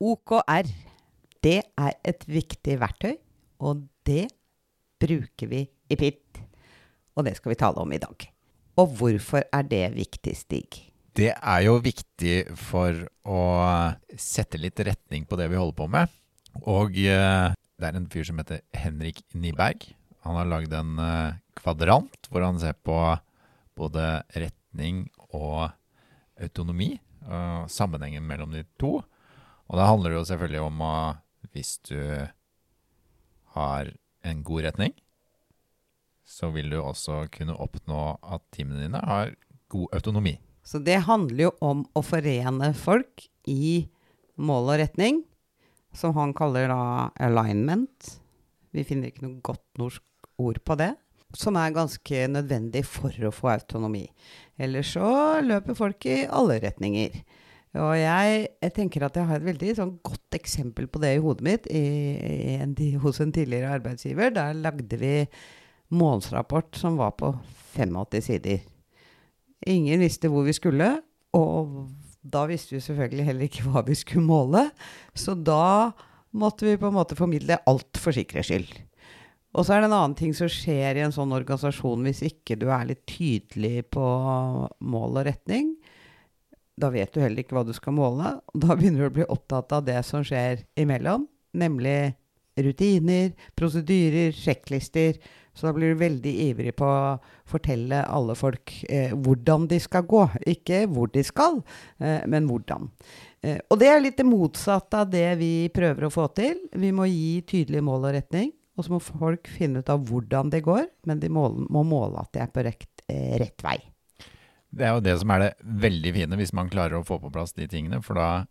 OKR, det er et viktig verktøy, og det bruker vi i PIT. Og det skal vi tale om i dag. Og hvorfor er det viktig, Stig? Det er jo viktig for å sette litt retning på det vi holder på med. Og eh, det er en fyr som heter Henrik Niberg. Han har lagd en uh, kvadrant hvor han ser på både retning og autonomi, og sammenhengen mellom de to. Og da handler det jo selvfølgelig om å Hvis du har en god retning, så vil du også kunne oppnå at teamene dine har god autonomi. Så det handler jo om å forene folk i mål og retning som han kaller da alignment. Vi finner ikke noe godt norsk ord på det. Som er ganske nødvendig for å få autonomi. Ellers så løper folk i alle retninger. Og jeg, jeg tenker at jeg har et veldig sånn, godt eksempel på det i hodet mitt i, i en, hos en tidligere arbeidsgiver. Der lagde vi månedsrapport som var på 85 sider. Ingen visste hvor vi skulle, og da visste vi selvfølgelig heller ikke hva vi skulle måle, så da måtte vi på en måte formidle alt for sikkerhets skyld. Og så er det en annen ting som skjer i en sånn organisasjon hvis ikke du er litt tydelig på mål og retning. Da vet du heller ikke hva du skal måle. og Da begynner du å bli opptatt av det som skjer imellom, nemlig rutiner, prosedyrer, sjekklister så da blir du veldig ivrig på å fortelle alle folk eh, hvordan de skal gå. Ikke hvor de skal, eh, men hvordan. Eh, og det er litt det motsatte av det vi prøver å få til. Vi må gi tydelige mål og retning. Og så må folk finne ut av hvordan det går, men de må, må måle at de er på rett, eh, rett vei. Det er jo det som er det veldig fine, hvis man klarer å få på plass de tingene. For da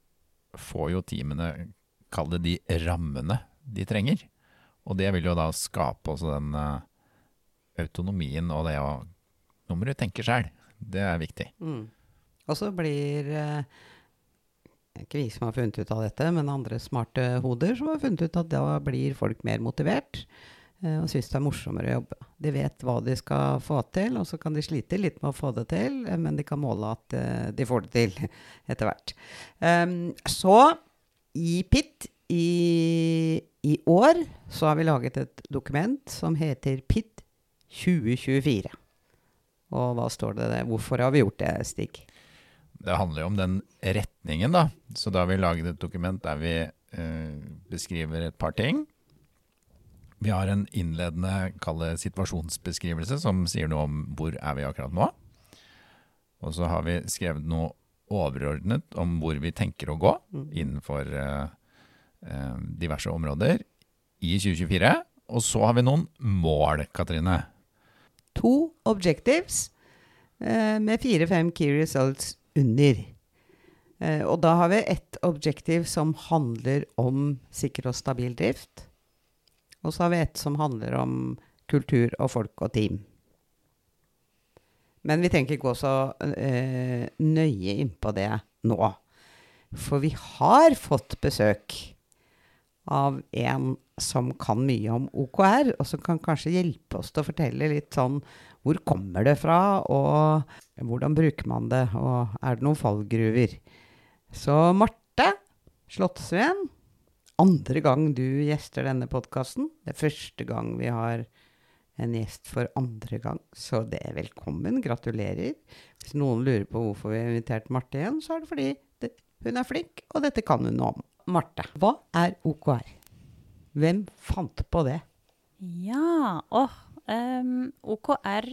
får jo teamene, kall det de rammene de trenger. Og det vil jo da skape også den uh, autonomien og det å du tenke sjæl. Det er viktig. Mm. Og så blir eh, ikke vi som har funnet ut av dette, men andre smarte hoder som har funnet ut at da blir folk mer motivert eh, og syns det er morsommere å jobbe. De vet hva de skal få til, og så kan de slite litt med å få det til, eh, men de kan måle at eh, de får det til etter hvert. Um, så i PIT i, i år så har vi laget et dokument som heter PIT 2024. Og hva står det der? Hvorfor har vi gjort det, Stig? Det handler jo om den retningen, da. Så da har vi laget et dokument der vi uh, beskriver et par ting. Vi har en innledende kalle situasjonsbeskrivelse som sier noe om hvor er vi akkurat nå. Og så har vi skrevet noe overordnet om hvor vi tenker å gå innenfor uh, uh, diverse områder i 2024. Og så har vi noen mål, Katrine to objectives uh, med fire-fem key results under. Og da har vi ett objektiv som handler om sikker og stabil drift. Og så har vi et som handler om kultur og folk og team. Men vi trenger ikke gå så eh, nøye innpå det nå. For vi har fått besøk av en som kan mye om OKR, og som kan kanskje hjelpe oss til å fortelle litt sånn hvor kommer det fra, og hvordan bruker man det, og er det noen fallgruver? Så Marte Slottsveen, andre gang du gjester denne podkasten. Det er første gang vi har en gjest for andre gang, så det er velkommen. Gratulerer. Hvis noen lurer på hvorfor vi har invitert Marte igjen, så er det fordi det, hun er flink, og dette kan hun noe om. Marte, hva er OKR? Hvem fant på det? Ja, åh, um, OKR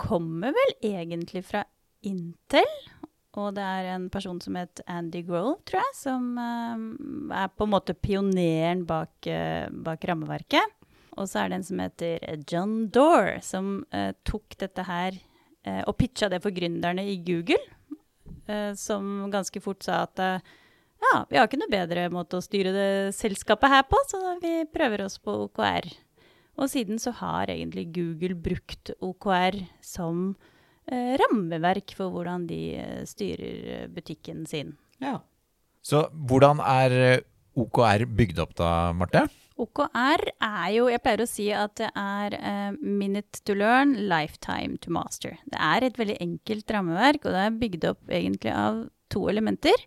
kommer vel egentlig fra Intel. Og det er en person som het Andy Grove, tror jeg, som uh, er på en måte pioneren bak, uh, bak, rammeverket. Og så er det en som heter John Dore, som uh, tok dette her og pitcha det for gründerne i Google. som ganske fort sa at Ja, vi har ikke noe bedre måte å styre det selskapet her på, så vi prøver oss på OKR. Og siden så har egentlig Google brukt OKR som eh, rammeverk for hvordan de eh, styrer eh, butikken sin. Ja. Så hvordan er eh, OKR bygd opp da, Marte? OKR er jo Jeg pleier å si at det er eh, minute to learn, lifetime to master. Det er et veldig enkelt rammeverk, og det er bygd opp egentlig av to elementer.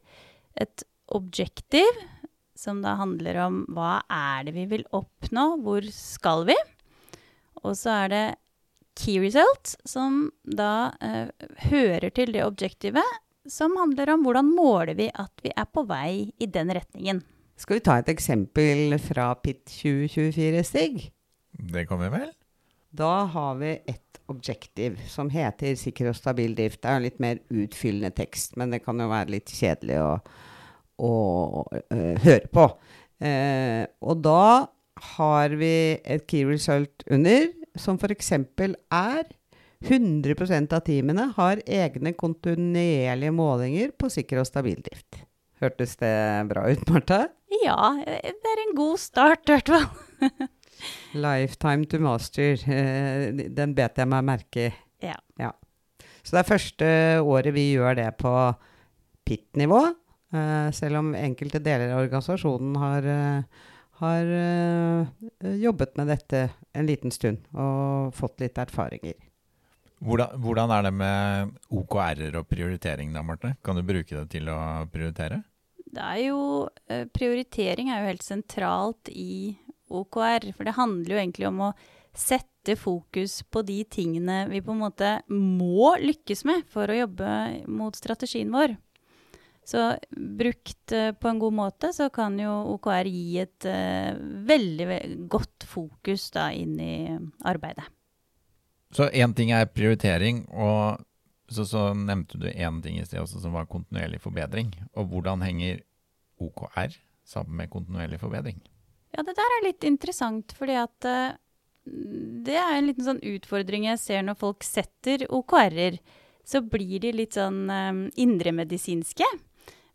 Et objektiv, som da handler om hva er det vi vil oppnå, hvor skal vi? Og så er det key result, som da eh, hører til det objektivet, som handler om hvordan måler vi at vi er på vei i den retningen. Skal vi ta et eksempel fra PIT 2024, Stig? Det kan vi vel? Da har vi et objektiv som heter sikker og stabil drift. Det er en litt mer utfyllende tekst, men det kan jo være litt kjedelig å, å øh, høre på. Eh, og da har vi et key result under, som f.eks. er 100% av teamene har egne kontinuerlige målinger på sikker og stabil drift. Hørtes det bra ut, Martha? Ja, det er en god start, i hvert fall. Lifetime to master. eh, Den bet jeg meg merke i. Ja. Så det er første året vi gjør det på PIT-nivå. eh, selv om enkelte deler av organisasjonen har, eh, har eh, jobbet med dette en liten stund og fått litt erfaringer. Hvordan, hvordan er det med OKR-er og prioritering da, Marte? Kan du bruke det til å prioritere? Det er jo eh, Prioritering er jo helt sentralt i OKR. For det handler jo egentlig om å sette fokus på de tingene vi på en måte må lykkes med for å jobbe mot strategien vår. Så brukt eh, på en god måte så kan jo OKR gi et eh, veldig, ve- godt fokus da inn i arbeidet. Så én ting er prioritering, og så, så nevnte du én ting i sted også som var kontinuerlig forbedring. Og hvordan henger OKR sammen med kontinuerlig forbedring? Ja, det der er litt interessant, fordi at eh, det er en liten sånn utfordring jeg ser når folk setter OKR-er. Så blir de litt sånn um, indremedisinske.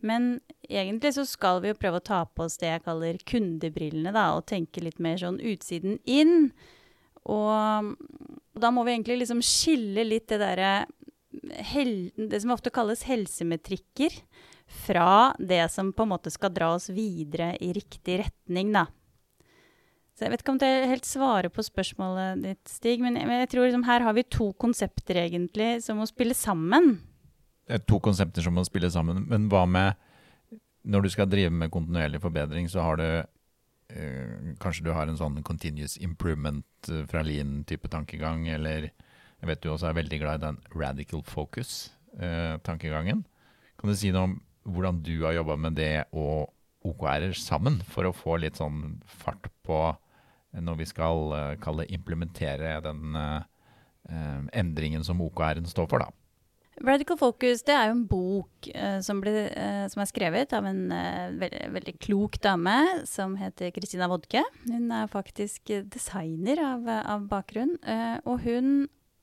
Men egentlig så skal vi jo prøve å ta på oss det jeg kaller kundebrillene, da, og tenke litt mer sånn utsiden inn. Og da må vi egentlig liksom skille litt det derre Det som ofte kalles helsemetrikker, fra det som på en måte skal dra oss videre i riktig retning, da. Så jeg vet ikke om det helt svarer på spørsmålet ditt, Stig, men jeg, men jeg tror liksom her har vi to konsepter egentlig som må spille sammen. To konsepter som må spille sammen, men hva med når du skal drive med kontinuerlig forbedring, så har du eh, Kanskje du har en sånn continuous improvement eh, fra lean-type tankegang, eller jeg vet du også er veldig glad i den radical focus-tankegangen. kan du si noe om hvordan du har jobba med det og OKR-er sammen, for å få litt sånn fart på eh, når vi skal uh, kalle implementere den uh, uh, endringen som OKR-en står for, da? Radical Focus det er jo en bok eh, som, ble, eh, som er skrevet av en eh, veldig, veldig klok dame som heter Kristina Wodke. Hun er faktisk designer av, av bakgrunn, eh, og hun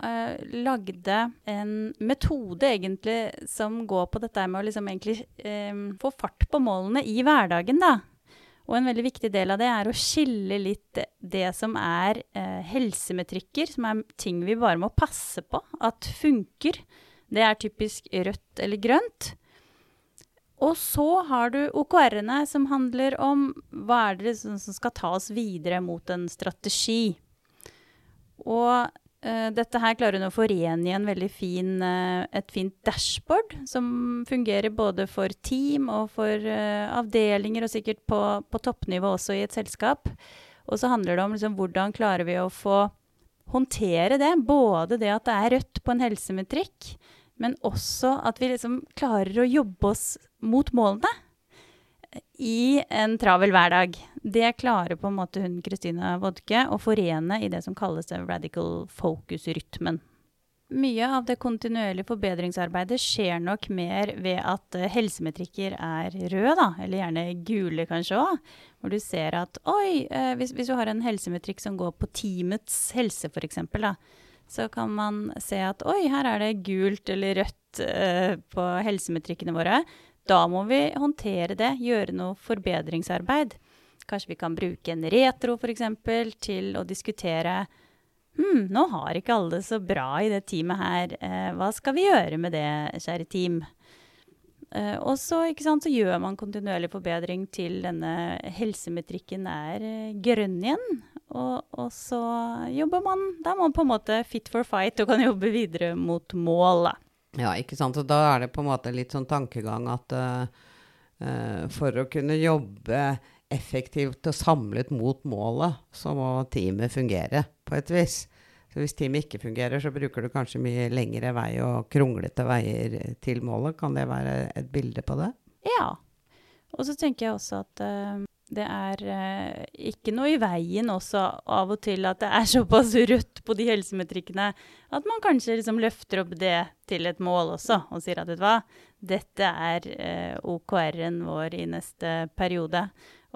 eh, lagde en metode egentlig som går på dette med å liksom egentlig eh, få fart på målene i hverdagen, da. Og en veldig viktig del av det er å skille litt det som er helsemetrikker, som er ting vi bare må passe på at funker. Det er typisk rødt eller grønt. Og så har du OKR-ene, som handler om hva er det som skal ta oss videre mot en strategi. Og uh, dette her klarer hun å forene i en veldig fin, uh, et fint dashboard, som fungerer både for team og for uh, avdelinger, og sikkert på, på toppnivå også i et selskap. Og så handler det om liksom, hvordan klarer vi å få håndtere det. Både det at det er rødt på en helsemetrikk, men også at vi liksom klarer å jobbe oss mot målene i en travel hverdag. Det klarer på en måte hun Kristina Wodke å forene i det som kalles radical focus-rytmen. Mye av det kontinuerlige forbedringsarbeidet skjer nok mer ved at eh, helsemetrikker er røde, eller gjerne gule kanskje òg. Hvor du ser at oi, eh, hvis, hvis du har en helsemetrikk som går på teamets helse f.eks., da, så kan man se at oi, her er det gult eller rødt eh, på helsemetrikkene våre. da må vi håndtere det, gjøre noe forbedringsarbeid. Kanskje vi kan bruke en retro f.eks. til å diskutere Hm, nå har ikke alle det så bra i det teamet her. Eh, hva skal vi gjøre med det, kjære team? Eh, og så, så gjør man kontinuerlig forbedring til denne helsemetrikken er eh, grønn igjen. Og, og, så jobber man Da er man på en måte fit for fight og kan jobbe videre mot mål. Ja, ikke sant. Og da er det på en måte litt sånn tankegang at uh, for å kunne jobbe effektivt og samlet mot målet, så må teamet fungere på et vis. Så hvis teamet ikke fungerer, så bruker du kanskje mye lengre vei og kronglete veier til målet. Kan det være et bilde på det? Ja. Og så tenker jeg også at uh, det er eh, ikke noe i veien også av og til at det er såpass rødt på de helsemetrikkene at man kanskje liksom løfter opp det til et mål også, og sier at vet du hva, dette er eh, OKR-en vår i neste periode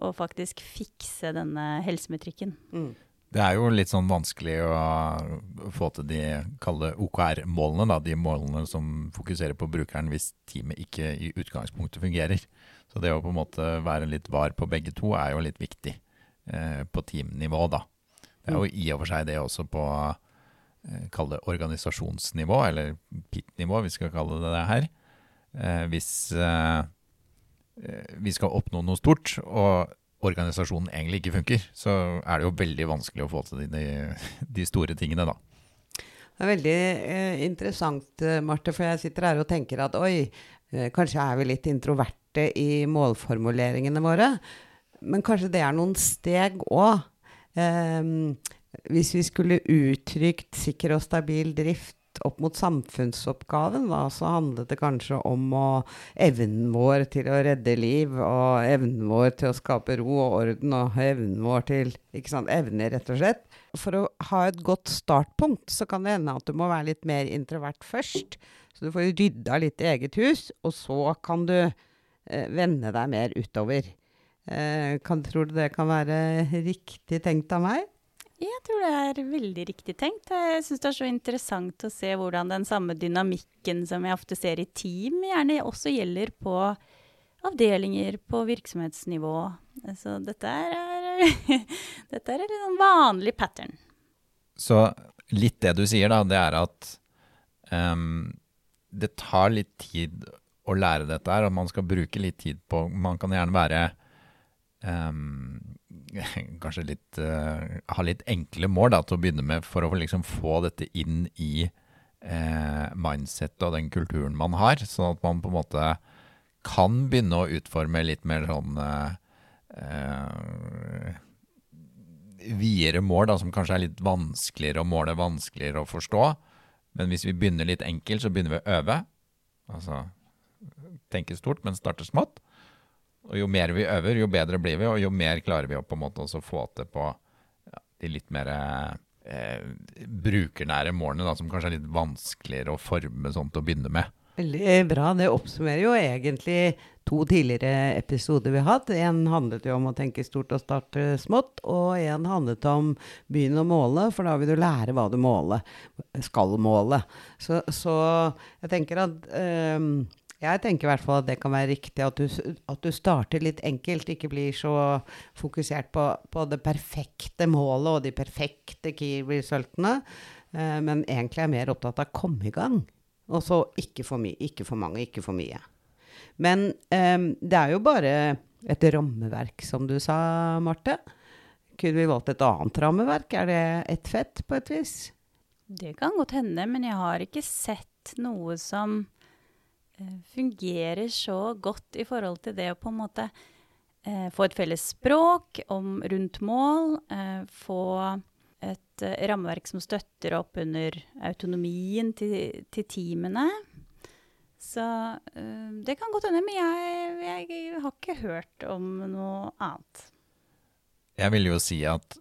og faktisk fikse denne helsemetrikken. Mm. Det er jo litt sånn vanskelig å få til de kalde OKR-målene, de målene som fokuserer på brukeren hvis teamet ikke i utgangspunktet fungerer. Så det å på en måte være litt var på begge to er jo litt viktig eh, på teamnivå, da. Det er jo i og for seg det også på eh, kall det organisasjonsnivå, eller PIT-nivå, vi skal kalle det det her. Eh, hvis eh, Eh, vi skal oppnå noe stort, og organisasjonen egentlig ikke funker, så er det jo veldig vanskelig å få til de, de store tingene, da. Det er veldig eh, interessant, eh, Marte, for jeg sitter her og tenker at oi, eh, kanskje er vi litt introverte i målformuleringene våre. Men kanskje det er noen steg òg. Eh, hvis vi skulle uttrykt sikker og stabil drift opp mot samfunnsoppgaven, da, så handlet det kanskje om å, evnen vår til å redde liv, og evnen vår til å skape ro og orden, og evnen vår til ikke sant, evner, rett og slett. For å ha et godt startpunkt, så kan det hende at du må være litt mer introvert først. Så du får rydda litt i eget hus, og så kan du vende deg mer utover. Eh, kan, tror du det kan være riktig tenkt av meg? Jeg tror det er veldig riktig tenkt. Jeg syns det er så interessant å se hvordan den samme dynamikken som jeg ofte ser i team, gjerne også gjelder på avdelinger på virksomhetsnivå. Så dette er, dette er en vanlig pattern. Så litt det du sier, da, det er at um, det tar litt tid å lære dette her, at man skal bruke litt tid på Man kan gjerne være um, kanskje litt uh, ha litt enkle mål da, til å begynne med, for å liksom få dette inn i uh, mindsettet og den kulturen man har. Sånn at man på en måte kan begynne å utforme litt mer sånn uh, videre mål, da, som kanskje er litt vanskeligere å måle, vanskeligere å forstå. Men hvis vi begynner litt enkelt, så begynner vi å øve. Altså tenke stort, men starte smått. Og jo mer vi øver, jo bedre blir vi, og jo mer klarer vi å på en måte også få til på ja, de litt mer eh, brukernære målene, da, som kanskje er litt vanskeligere å forme til å begynne med. Veldig bra. Det oppsummerer jo egentlig to tidligere episoder vi har hatt. En handlet jo om å tenke stort og starte smått, og en handlet om begynn å måle, for da vil du lære hva du måle, skal måle. Så, så jeg tenker at um, jeg tenker i hvert fall at det kan være riktig at du, at du starter litt enkelt. Ikke blir så fokusert på, på det perfekte målet og de perfekte key resultene. Eh, men egentlig er mer opptatt av å komme i gang. Og så ikke for mye, ikke for mange, ikke for mye. Men eh, det er jo bare et rammeverk, som du sa, Marte. Kunne vi valgt et annet rammeverk? Er det ett fett, på et vis? Det kan godt hende, men jeg har ikke sett noe som fungerer så godt i forhold til det å på en måte eh, få et felles språk om rundt mål, eh, få et eh, rammeverk som støtter opp under autonomien til, til teamene. Så eh, det kan godt hende, men jeg, jeg, har ikke hørt om noe annet. Jeg vil jo si at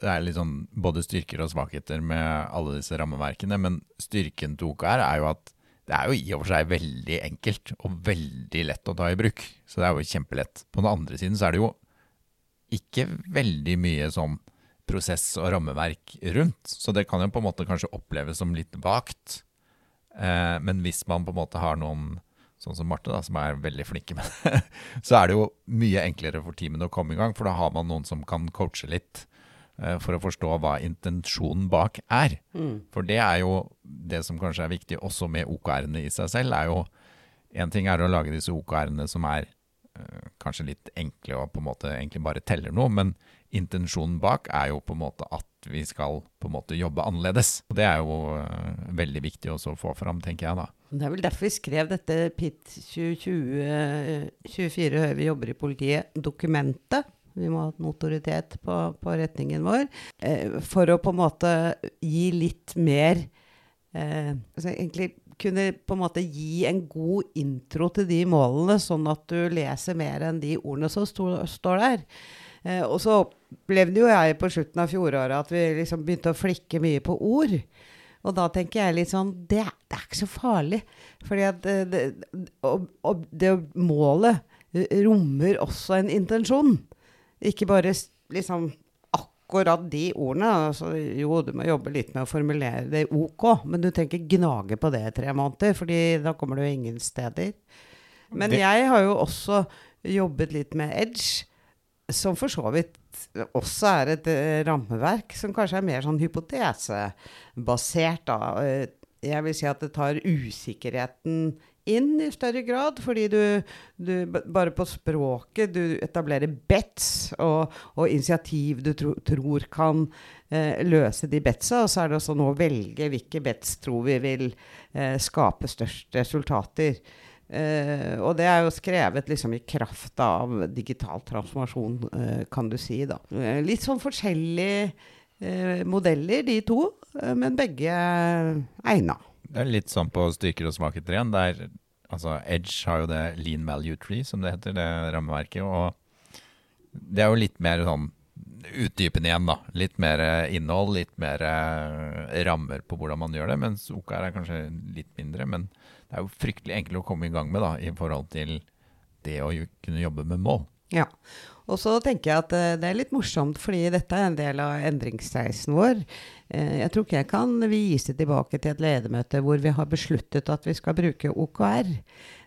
det er litt sånn både styrker og svakheter med alle disse rammeverkene, men styrken til OKR er jo at det er jo i og for seg veldig enkelt og veldig lett å ta i bruk. Så det er jo kjempelett. På den andre siden så er det jo ikke veldig mye sånn prosess og rammeverk rundt. Så det kan jo på en måte kanskje oppleves som litt vagt. Eh, men hvis man på en måte har noen sånn som Marte, da, som er veldig flinke med det, så er det jo mye enklere for teamene å komme i gang, for da har man noen som kan coache litt for å forstå hva intensjonen bak er. Mm. For det er jo det som kanskje er viktig også med OKR-ene i seg selv, er jo En ting er å lage disse OKR-ene som er eh, kanskje litt enkle og på en måte egentlig bare teller noe, men intensjonen bak er jo på en måte at vi skal på en måte jobbe annerledes. Og det er jo eh, veldig viktig også å få fram, tenker jeg da. Det er vel derfor vi skrev dette PIT 2024 Høyre vi jobber i politiet, dokumentet. Vi må ha notoritet på, på retningen vår. Eh, for å på en måte gi litt mer eh, altså Egentlig kunne på en måte gi en god intro til de målene, sånn at du leser mer enn de ordene som sto, står der. Eh, og så opplevde jo jeg på slutten av fjoråret at vi liksom begynte å flikke mye på ord. Og da tenker jeg litt sånn Det, det er ikke så farlig. Fordi at det, det, og, det målet rommer også en intensjon. Ikke bare liksom akkurat de ordene. Altså, jo, du må jobbe litt med å formulere det ok, men du trenger ikke gnage på det i tre måneder, fordi da kommer du ingen steder. Men Det- jeg har jo også jobbet litt med Edge, som for så vidt også er et eh, rammeverk som kanskje er mer sånn hypotesebasert, da. Eh, jeg vil si at det tar usikkerheten inn i større grad, fordi du, du bare på språket du etablerer bets og, og initiativ du tro, tror kan eh, løse de betsa, og så er det også nå å velge hvilke bets tror vi vil eh, skape størst resultater. Eh, og det er jo skrevet liksom i kraft av digital transformasjon, eh, kan du si. da. Eh, litt sånn forskjellige eh, modeller, de to, men begge egna. Det er litt sånn på styrker og svakheter igjen. Der, altså Edge har jo det lean value tree, som det heter, det rammeverket. Og det er jo litt mer sånn utdypende igjen, da. Litt mer eh, innhold, litt mer eh, rammer på hvordan man gjør det. Mens OKR er kanskje litt mindre. Men det er jo fryktelig enkelt å komme i gang med da, i forhold til det å kunne jobbe med mål. Ja. Og så tenker jeg at eh, det er litt morsomt, fordi dette er en del av endringsreisen vår. Eh, jeg tror ikke jeg kan vise tilbake til et ledermøte hvor vi har besluttet at vi skal bruke OKR.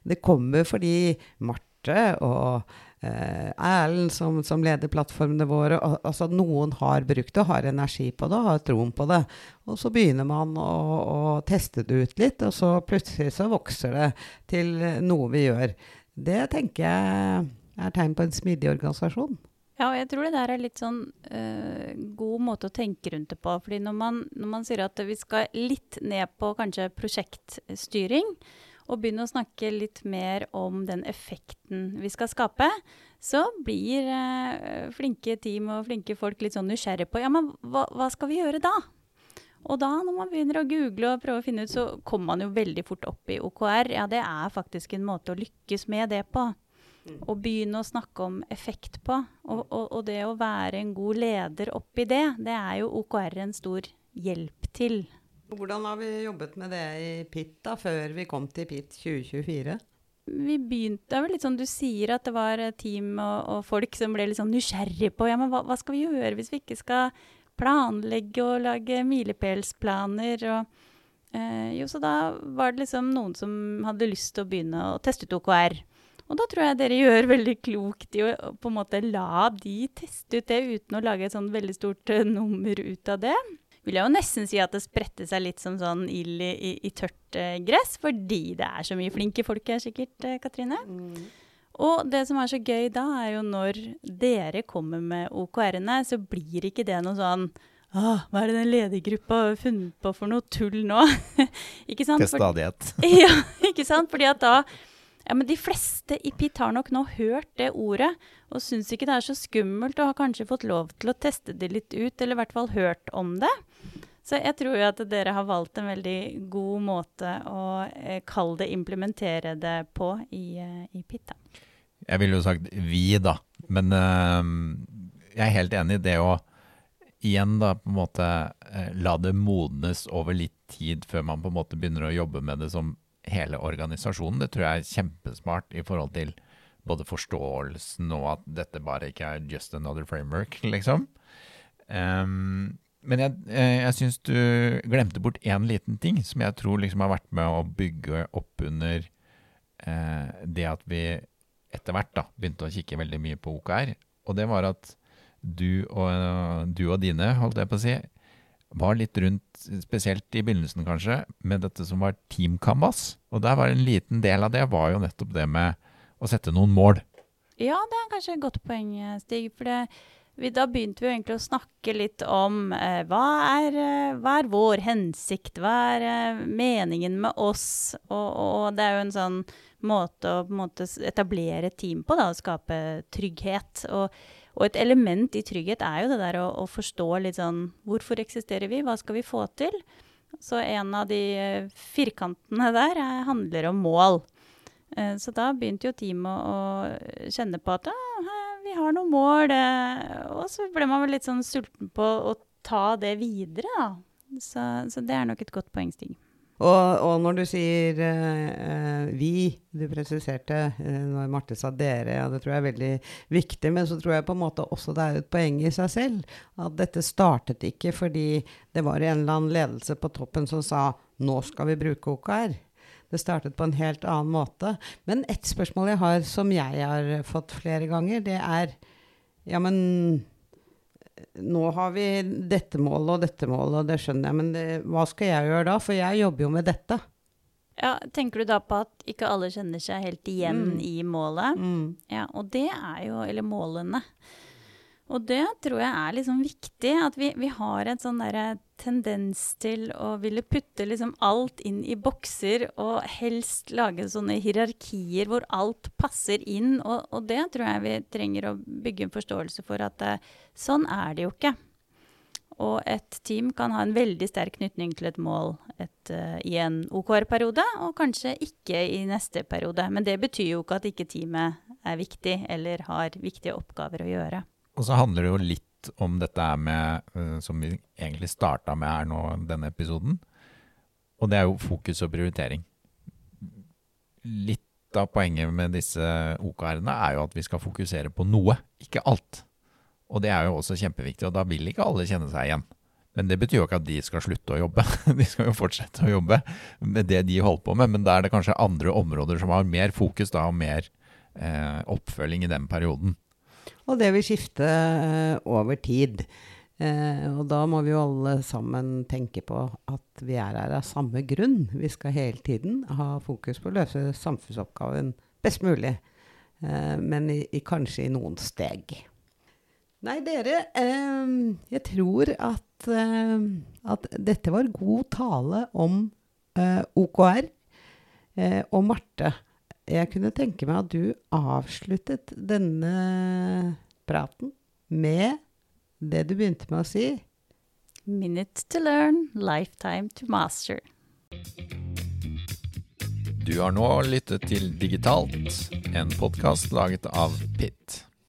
Det kommer fordi Marte og eh, Erlend, som, som leder plattformene våre, al altså noen har brukt det, har energi på det, har troen på det. Og så begynner man å, å teste det ut litt, og så plutselig så vokser det til noe vi gjør. Det tenker jeg er tegn på en smidig organisasjon. Ja, og jeg tror det der er litt sånn uh, god måte å tenke rundt det på. fordi når man, når man sier at vi skal litt ned på kanskje prosjektstyring, og begynne å snakke litt mer om den effekten vi skal skape, så blir uh, flinke team og flinke folk litt sånn nysgjerrige på ja, men hva, hva skal vi gjøre da? Og da, når man begynner å google og prøve å finne ut, så kommer man jo veldig fort opp i OKR. Ja, det er faktisk en måte å lykkes med det på. Å begynne å snakke om effekt på. Og, og, og det å være en god leder oppi det, det er jo OKR en stor hjelp til. Hvordan har vi jobbet med det i PIT da, før vi kom til PIT 2024? Vi begynte, det er vel litt sånn du sier at det var team og, og folk som ble litt sånn nysgjerrig på ja, men hva, hva skal vi gjøre hvis vi ikke skal planlegge og lage milepælsplaner og eh, Jo, så da var det liksom noen som hadde lyst til å begynne å teste ut OKR. Og da tror jeg dere gjør veldig klokt i å på en måte la de teste ut det uten å lage et sånn veldig stort eh, nummer ut av det. Vil jeg jo nesten si at det spredte seg litt som sånn ild i, i, i tørt eh, gress, fordi det er så mye flinke folk her sikkert, Katrine. Katrine. Og det som er så gøy da, er jo når dere kommer med OKR-ene, så blir ikke det noe sånn Åh, hva er det den ledergruppa har funnet på for noe tull nå? ikke sant? Til stadighet. ja, ikke sant? Fordi at da ja, men De fleste i PIT har nok nå hørt det ordet og syns ikke det er så skummelt og har kanskje fått lov til å teste det litt ut, eller i hvert fall hørt om det. Så jeg tror jo at dere har valgt en veldig god måte å eh, kalle det implementere det på i, eh, i PIT. da. Jeg ville jo sagt vi, da. Men øh, jeg er helt enig i det å igjen da på en måte eh, la det modnes over litt tid før man på en måte begynner å jobbe med det som hele organisasjonen. Det tror jeg er kjempesmart i forhold til både forståelsen og at dette bare ikke er just another framework, liksom. Um, men jeg, eh, jeg syns du glemte bort én liten ting som jeg tror liksom har vært med å bygge opp under eh, det at vi etter hvert da, begynte å kikke veldig mye på OKR. Og det var at du og, du og dine, holdt jeg på å si, var litt rundt, spesielt i begynnelsen kanskje, med dette som var Team Canvas. Og der var en liten del av det var jo nettopp det med å sette noen mål. Ja, det er kanskje et godt poeng, Stig. For det, vi, da begynte vi egentlig å snakke litt om eh, hva, er, eh, hva, er, vår hensikt? Hva er eh, meningen med oss? Og, og, det er jo en sånn måte å måte, etablere et team på, da, å skape trygghet. Og og et element i trygghet er jo det der å, å, forstå litt sånn Hvorfor eksisterer vi? Hva skal vi få til? Så en av de eh, firkantene der er, handler om mål. Eh, så da begynte jo teamet å, kjenne på at vi har noen mål. Eh, og så ble man vel litt sånn sulten på å ta det videre, da. Så, så det er nok et godt poeng. Og, og, når du sier uh, vi, du presiserte uh, når Marte sa dere, ja, det tror jeg er veldig viktig. Men så tror jeg på en måte også det er et poeng i seg selv. At dette startet ikke fordi det var en eller annen ledelse på toppen som sa nå skal vi bruke OKR. Det startet på en helt annen måte. Men et spørsmål jeg har som jeg har fått flere ganger, det er ja, men nå har vi dette målet og dette målet, og det skjønner jeg, men det, hva skal jeg gjøre da? For jeg jobber jo med dette. Ja, Tenker du da på at ikke alle kjenner seg helt igjen mm. i målet? Mm. Ja, og det er jo Eller målene. Og det tror jeg er liksom viktig. At vi, vi har en sånn der tendens til å ville putte liksom alt inn i bokser, og helst lage sånne hierarkier hvor alt passer inn. Og, og det tror jeg vi trenger å bygge en forståelse for at uh, sånn er det jo ikke. Og et team kan ha en veldig sterk knytning til et mål et, uh, i en OKR-periode, og kanskje ikke i neste periode. Men det betyr jo ikke at ikke teamet er viktig eller har viktige oppgaver å gjøre. Og så handler det jo litt om dette med, uh, som vi egentlig starta med her nå, denne episoden. Og det er jo fokus og prioritering. Litt av poenget med disse OKR-ene er jo at vi skal fokusere på noe, ikke alt. Og det er jo også kjempeviktig, og da vil ikke alle kjenne seg igjen. Men det betyr jo ikke at de skal slutte å jobbe. De skal jo fortsette å jobbe med det de holder på med, men da er det kanskje andre områder som har mer fokus da, og mer eh, oppfølging i den perioden. Og det vil skifte uh, over tid. Uh, og da må vi jo alle sammen tenke på at vi er her av samme grunn. Vi skal hele tiden ha fokus på å løse samfunnsoppgaven best mulig. Uh, men i, i, kanskje i noen steg. Nei, dere, jeg tror at, at, dette var god tale om OKR. og Marte, jeg kunne tenke meg at du avsluttet denne praten med det du begynte med å si. Minute to learn, lifetime to master. Du har nå lyttet til Digitalt, en podkast laget av Pitt.